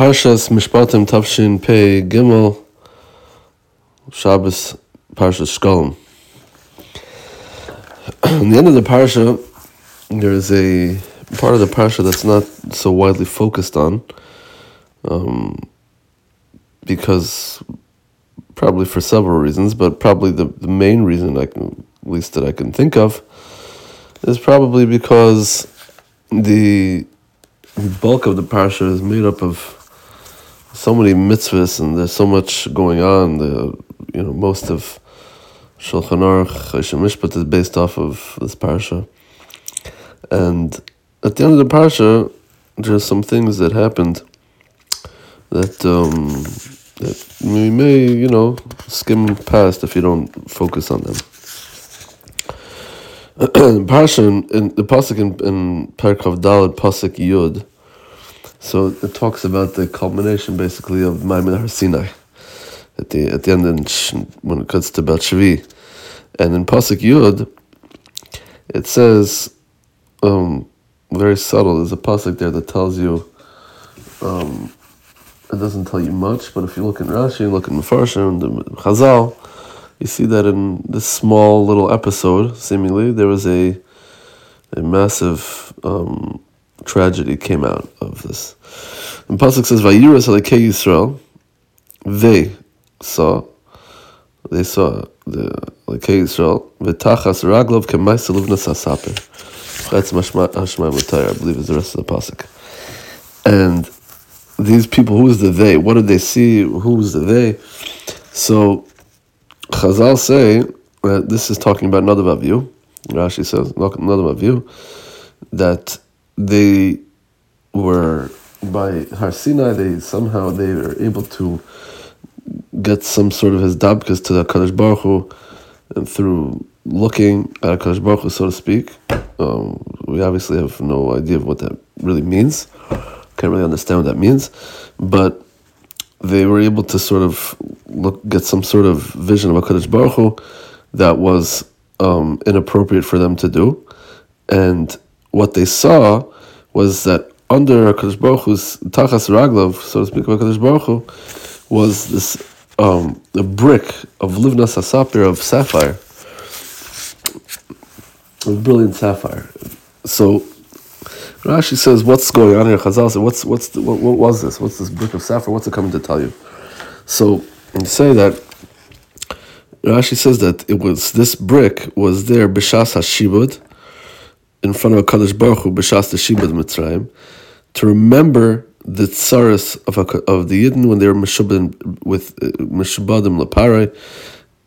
Parshas Mishpatim Tavshin Pei Gimel Shabbos Parshas Shekalim. In the end of the parsha, there is a part of the parsha that's not so widely focused on, um, because probably for several reasons, but probably the, the main reason I can, at least that I can think of, is probably because the bulk of the parsha is made up of so many mitzvahs and there's so much going on. The you know most of Shulchan Aruch Mishpat is based off of this parsha, and at the end of the parsha, there's some things that happened that um, that we may you know skim past if you don't focus on them. parsha in, in the pasuk in, in Perkav Dalad pasuk Yud so it talks about the culmination, basically, of Ma'amad Har Sinai at the at the end in, when it comes to Shvi. And in Pasuk Yud, it says, um, very subtle, there's a Pasuk there that tells you, um, it doesn't tell you much, but if you look in Rashi, look in Mefarshim, the Chazal, you see that in this small little episode, seemingly, there was a a massive um, tragedy came out of this. And Pasuk says, Vayiras Yisrael, they saw, they saw the Alekei Yisrael, V'tachas Raglov Kemaisa Livnas Hasaper. That's Hashmai Mutayr, I believe is the rest of the Pasuk. And these people, who is the they? What did they see? Who was the they? So Chazal say that this is talking about Nadav Avihu. Rashi says, Nadav Avihu, that they were by Har Sinai, they somehow they were able to get some sort of his dabkas to the Kadosh Baruch Hu, and through looking at Kadosh Baruch Hu, so to speak. Um, we obviously have no idea of what that really means. Can't really understand what that means, but they were able to sort of look get some sort of vision of Kadosh Baruch Hu that was um, inappropriate for them to do, and what they saw was that under HaKadosh Baruch Hu's Tachas Raglov, so to speak, of HaKadosh Baruch Hu, was this um, a brick of Livnas Asapir of sapphire, of brilliant sapphire. So Rashi says, "What's going on here?" Chazal says, "What's what's the, what, what was this? What's this brick of sapphire? What's it coming to tell you?" So and say that Rashi says that it was this brick was there b'shas hashibud in front of a Kadosh Baruch Hu b'shas the Shibud Mitzrayim to remember the tsaras of of the Yidden when they were meshubad with uh, meshubadim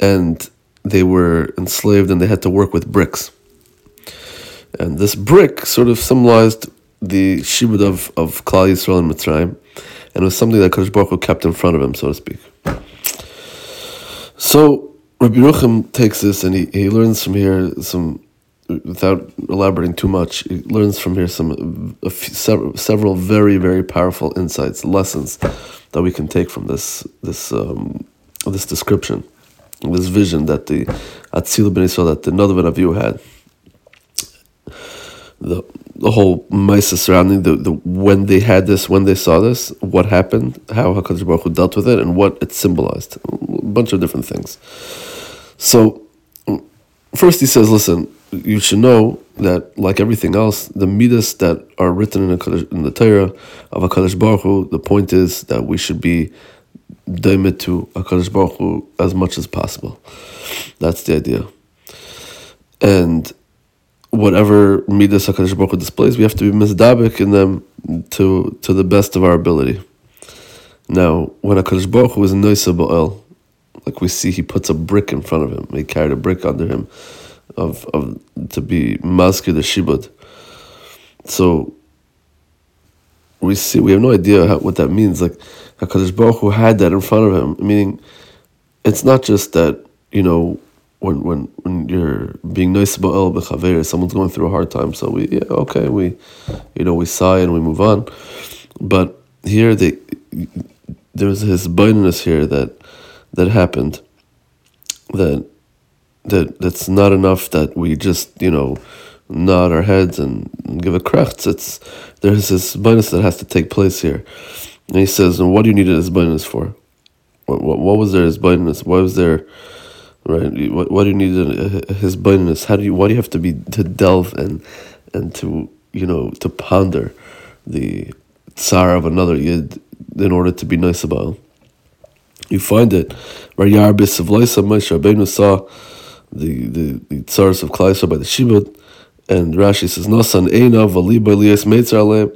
and they were enslaved and they had to work with bricks. And this brick sort of symbolized the shibud of of Klal Yisrael and Mitzrayim, and it was something that Kadosh Baruch Hu kept in front of him, so to speak. So Rabbi Yerucham takes this and he, he learns from here some without elaborating too much, he learns from here some few, several very very powerful insights, lessons that we can take from this this um, this description, this vision that the Atzil ben that the Nadav Avihu had. The the whole Maisa surrounding the, the when they had this, when they saw this, what happened, how Hakadosh Baruch Hu dealt with it, and what it symbolized, a bunch of different things. So, first he says, "Listen, you should know that, like everything else, the midas that are written in, a, in the Torah of Hakadosh Baruch Hu, the point is that we should be daimit to Hakadosh Baruch Hu as much as possible. That's the idea. And whatever midas Hakadosh Baruch Hu displays, we have to be misdabik in them to to the best of our ability. Now, when Hakadosh Baruch Hu is noisa ba'el, like we see, he puts a brick in front of him. He carried a brick under him of, of to be masker the shibud. So we see we have no idea how, what that means. Like Hakadosh Baruch Hu had that in front of him, meaning it's not just that you know when when when you're being nosei b'ol el bechaver, someone's going through a hard time. So we yeah okay we you know we sigh and we move on, but here they there's hisbonenus here that that happened that that that's not enough that we just you know nod our heads and, give a krechts. It's there's hisbonenus that has to take place here, And he says, and what do you need hisbonenus for? What, what, what was there hisbonenus? Why was there, right? What, what do you need uh, hisbonenus? How do you, why do you have to be, to delve and, and to, you know, to ponder the tsar of another yid in order to be nosei b'ol him? You find it, Moshe Rabbeinu saw the, the, the tsars of Klaisa by the Shibud, and Rashi says, Nasan Eina Valiba Lias Meitzar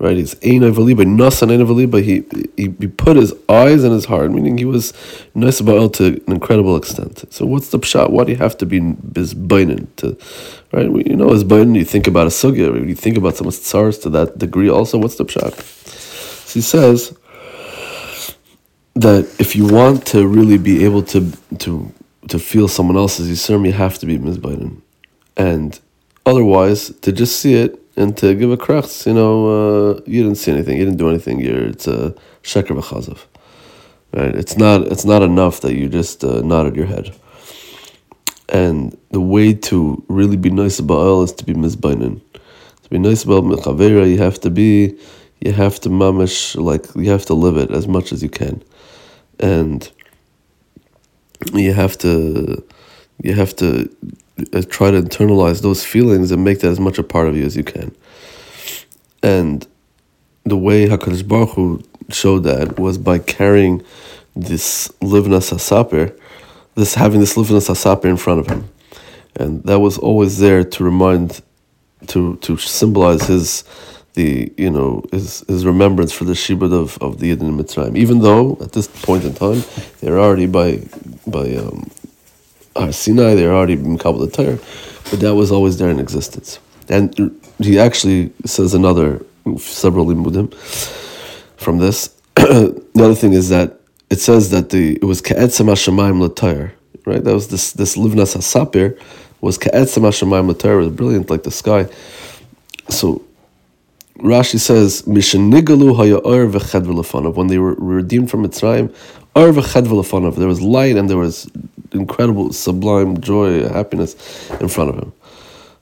Right, he's Eina Valiba, Nasan Eina Valiba. He, he he put his eyes and his heart, meaning he was nosei b'ol to an incredible extent. So what's the pshat? Why do you have to be bizbainin to, right? You know, as you think about a sugya, you think about someone's tsars to that degree. Also, what's the pshat? So he says that if you want to really be able to to to feel someone else's yisurim, you have to be mizbainin, and otherwise to just see it and to give a krachs, you know, uh, you didn't see anything, you didn't do anything. You're it's a sheker b'chazav, right? It's not it's not enough that you just uh, nodded your head. And the way to really be nosei b'ol is to be mizbainin. To be nosei b'ol mechavera, you have to be, you have to mamish like you have to live it as much as you can and you have to you have to uh, try to internalize those feelings and make that as much a part of you as you can. And the way Hakadosh Baruch Hu showed that was by carrying this livnas hasaper, this having this livnas hasaper in front of him, and that was always there to remind, to to symbolize his the you know his his remembrance for the shibud of, of the Yidden Mitzrayim. Even though at this point in time they're already by by um, Har Sinai, they're already in Kabbalah Torah, but that was always there in existence. And he actually says another several limudim from this. the other thing is that it says that the it was ka'etzem hashemayim l'tayr, right? That was this this livnas hasapir was ka'etzem hashemayim l'tayr was brilliant like the sky. So Rashi says, Mishanigalu haya'ar v'chedv When they were redeemed from Mitzrayim, ar v'chedv There was light and there was incredible, sublime joy, happiness in front of him.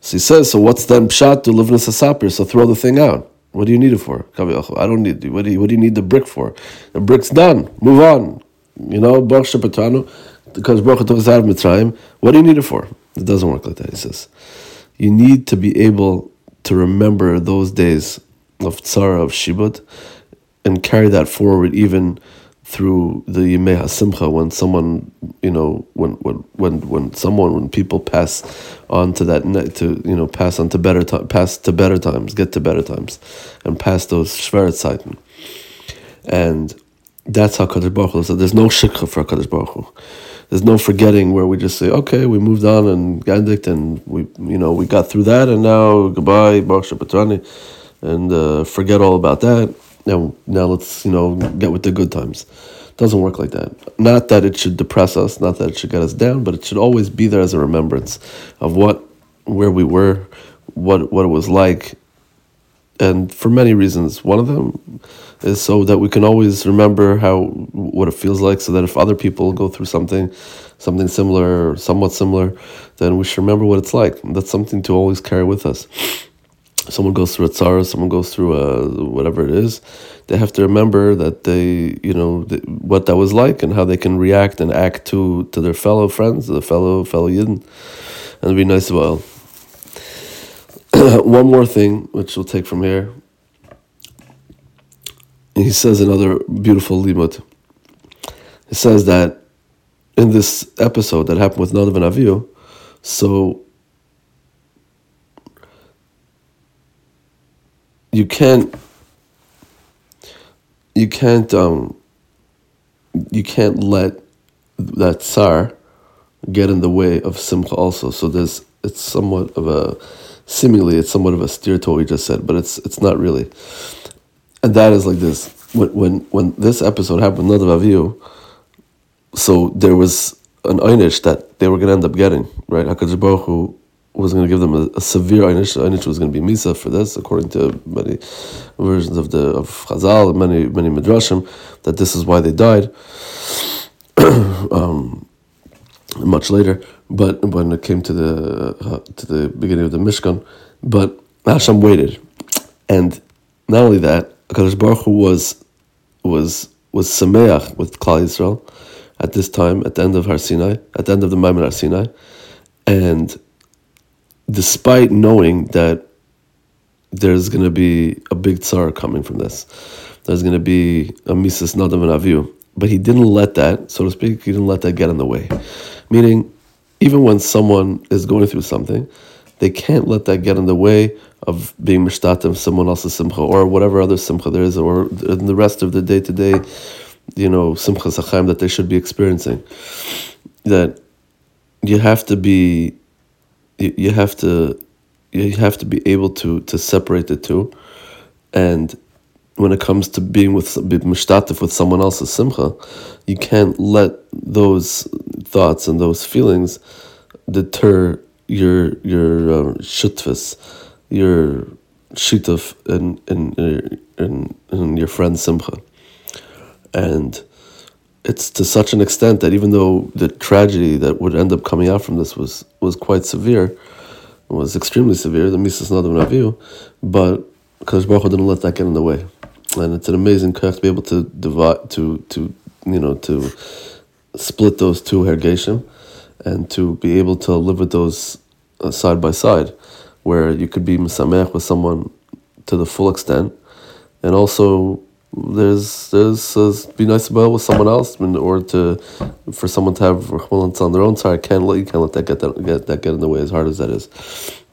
So he says, so what's then pshat to live in a sapir? So throw the thing out. What do you need it for? I don't need it. What do you, what do you need the brick for? The brick's done. Move on. You know, Baruch Shepatanu, because Baruch took us out of Mitzrayim. What do you need it for? It doesn't work like that, he says. You need to be able to remember those days of Tzara, of Shibud, and carry that forward even through the Yimei HaSimcha when someone, you know, when, when, when, when someone, when people pass on to that, net to, you know, pass on to better, time, pass to better times, get to better times, and pass those Shveret Zeiten. And that's how Kadosh Baruch Hu said. There's no shikha for Kadosh Baruch Hu. There's no forgetting where we just say, okay, we moved on and Gandikt and we, you know, we got through that and now goodbye, Baruch Shabbatrani and uh, forget all about that. Now, now let's you know get with the good times. Doesn't work like that. Not that it should depress us, not that it should get us down, but it should always be there as a remembrance of what, where we were, what what it was like, and for many reasons. One of them is so that we can always remember how what it feels like, so that if other people go through something, something similar or somewhat similar, then we should remember what it's like. That's something to always carry with us someone goes through a tsar, someone goes through a whatever it is, they have to remember that they, you know, what that was like and how they can react and act to to their fellow friends, the fellow fellow yidden, and be nosei b'ol. One more thing, which we'll take from here. He says another beautiful limud. He says that in this episode that happened with Nadav and Avihu, so you can't you can't um you can't let that tsar get in the way of simcha also. So there's it's somewhat of a seemingly it's somewhat of a steer to what we just said, but it's it's not really. And that is like this. When when when this episode happened with Nadav Avihu, so there was an einish that they were gonna end up getting, right? HaKadosh Baruch Hu was going to give them a, a severe einish. Einish was going to be misa for this, according to many versions of the of Chazal, many many midrashim, that this is why they died. um, much later, but when it came to the uh, to the beginning of the Mishkan, but Hashem waited, and not only that, Hakadosh Baruch Hu was was was sameach with Klal Yisrael at this time, at the end of Har Sinai, at the end of the Ma'amad Har Sinai, and despite knowing that there's going to be a big tsar coming from this, there's going to be a Mises Nadav and Avihu, but he didn't let that, so to speak, he didn't let that get in the way. Meaning, even when someone is going through something, they can't let that get in the way of being mishtatim someone else's simcha or whatever other simcha there is, or in the rest of the day to day, you know, simcha sachaim that they should be experiencing. That you have to be, you have to, you have to be able to to separate the two, and when it comes to being with with someone else's simcha, you can't let those thoughts and those feelings deter your your uh, your shituf in and and and your friend Simcha, and it's to such an extent that even though the tragedy that would end up coming out from this was was quite severe, was extremely severe, the Mises Nadav Naviu, but because Baruch didn't let that get in the way, and it's an amazing koch to be able to divide to to you know to split those two hergeshim and to be able to live with those uh, side by side, where you could be misamech with someone to the full extent, and also there's there's uh, be nosei b'ol with someone else, or to for someone to have rachmalans on their own side. Can't let you can't let that get that get that get in the way as hard as that is.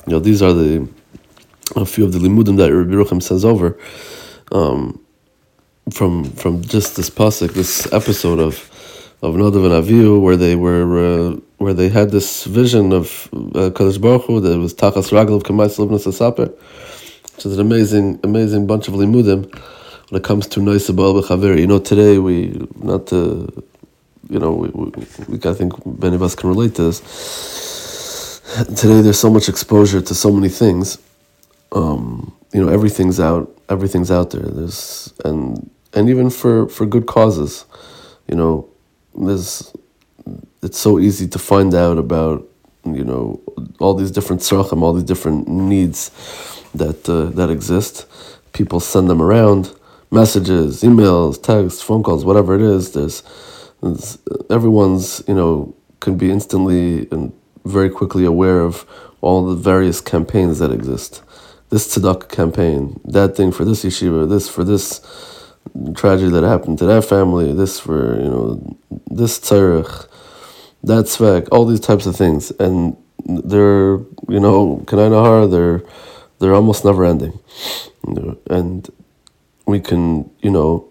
You know, these are the a few of the limudim that Rabbi Yerucham sends over. Um, from from just this pasuk, this episode of of Nadav and Avihu, where they were uh, where they had this vision of uh, Kadosh Baruch Hu that was Tachas Livnas Asaper, which is an amazing amazing bunch of limudim when it comes to Baal B'Chaver. You know, today we not to, you know, we, we, we I think many of us can relate to this. Today there's so much exposure to so many things. Um, you know, everything's out. Everything's out there. There's and and even for for good causes. You know, there's it's so easy to find out about you know all these different tzrachim, all these different needs that uh, that exist. People send them around, messages, emails, texts, phone calls, whatever it is. There's, there's everyone's you know can be instantly and very quickly aware of all the various campaigns that exist. This tzedakah campaign, that thing for this yeshiva, this for this tragedy that happened to that family, this for, you know, this tzarech, that svek, all these types of things. And they're, you know, Kanai Nahar, they're, they're almost never ending. And we can, you know,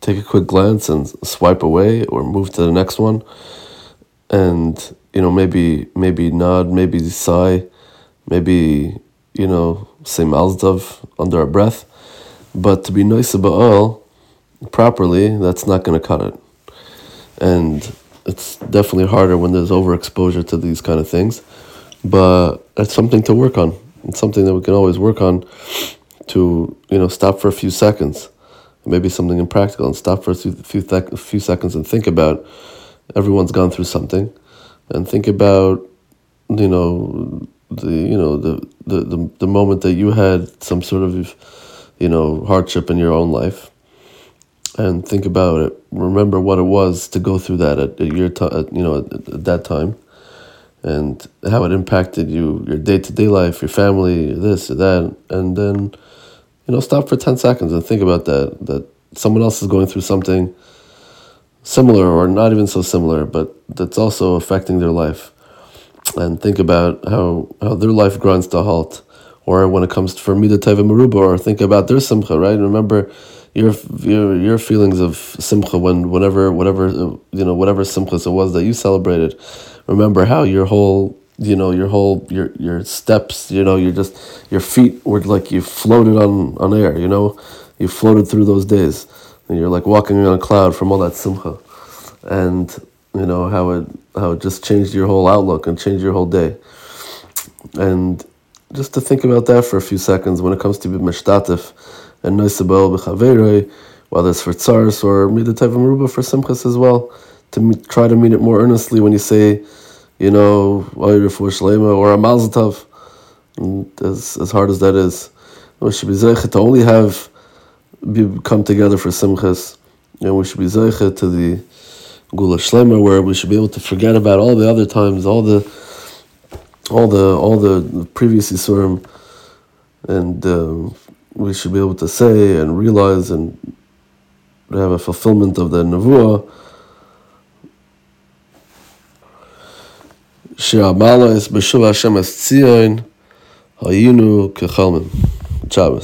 take a quick glance and swipe away or move to the next one. And, you know, maybe, maybe nod, maybe sigh, maybe, you know, say Malzdov under our breath. But to be nice about all, properly, that's not going to cut it. And it's definitely harder when there's overexposure to these kind of things. But it's something to work on. It's something that we can always work on to, you know, stop for a few seconds. Maybe something impractical and stop for a few, few, seconds and think about everyone's gone through something and think about, you know, the you know the, the, the, the moment that you had some sort of you know hardship in your own life and think about it. Remember what it was to go through that at, at your time, you know, at, at, that time, and how it impacted you, your day to day life, your family, this or that, and then, you know, stop for ten seconds and think about that. That someone else is going through something similar or not even so similar, but that's also affecting their life, and think about how how their life grinds to halt, or when it comes to for me the Teva Maruba, or think about their simcha, right? Remember your your your feelings of simcha when whatever whatever you know whatever simchas it was that you celebrated. Remember how your whole you know your whole your your steps you know you're just your feet were like you floated on on air you know? You floated through those days. And you're like walking on a cloud from all that simcha. And you know how it how it just changed your whole outlook and changed your whole day. And just to think about that for a few seconds when it comes to be mishtatif and noisabel b'chaverei, whether it's for tsars or midatayv maruba for simchas as well, to try to mean it more earnestly when you say, you know, or a mazel as as hard as that is. We should be to only have be, come together for simchas and we should be zeicha to the Geulah Shleimah, where we should be able to forget about all the other times, all the all the all the previous Yisurim, and um, we should be able to say and realize and have a fulfillment of the Nevuah. שעמלו אס בשוב השם אס ציון, היינו כחלמם. צ'אבס.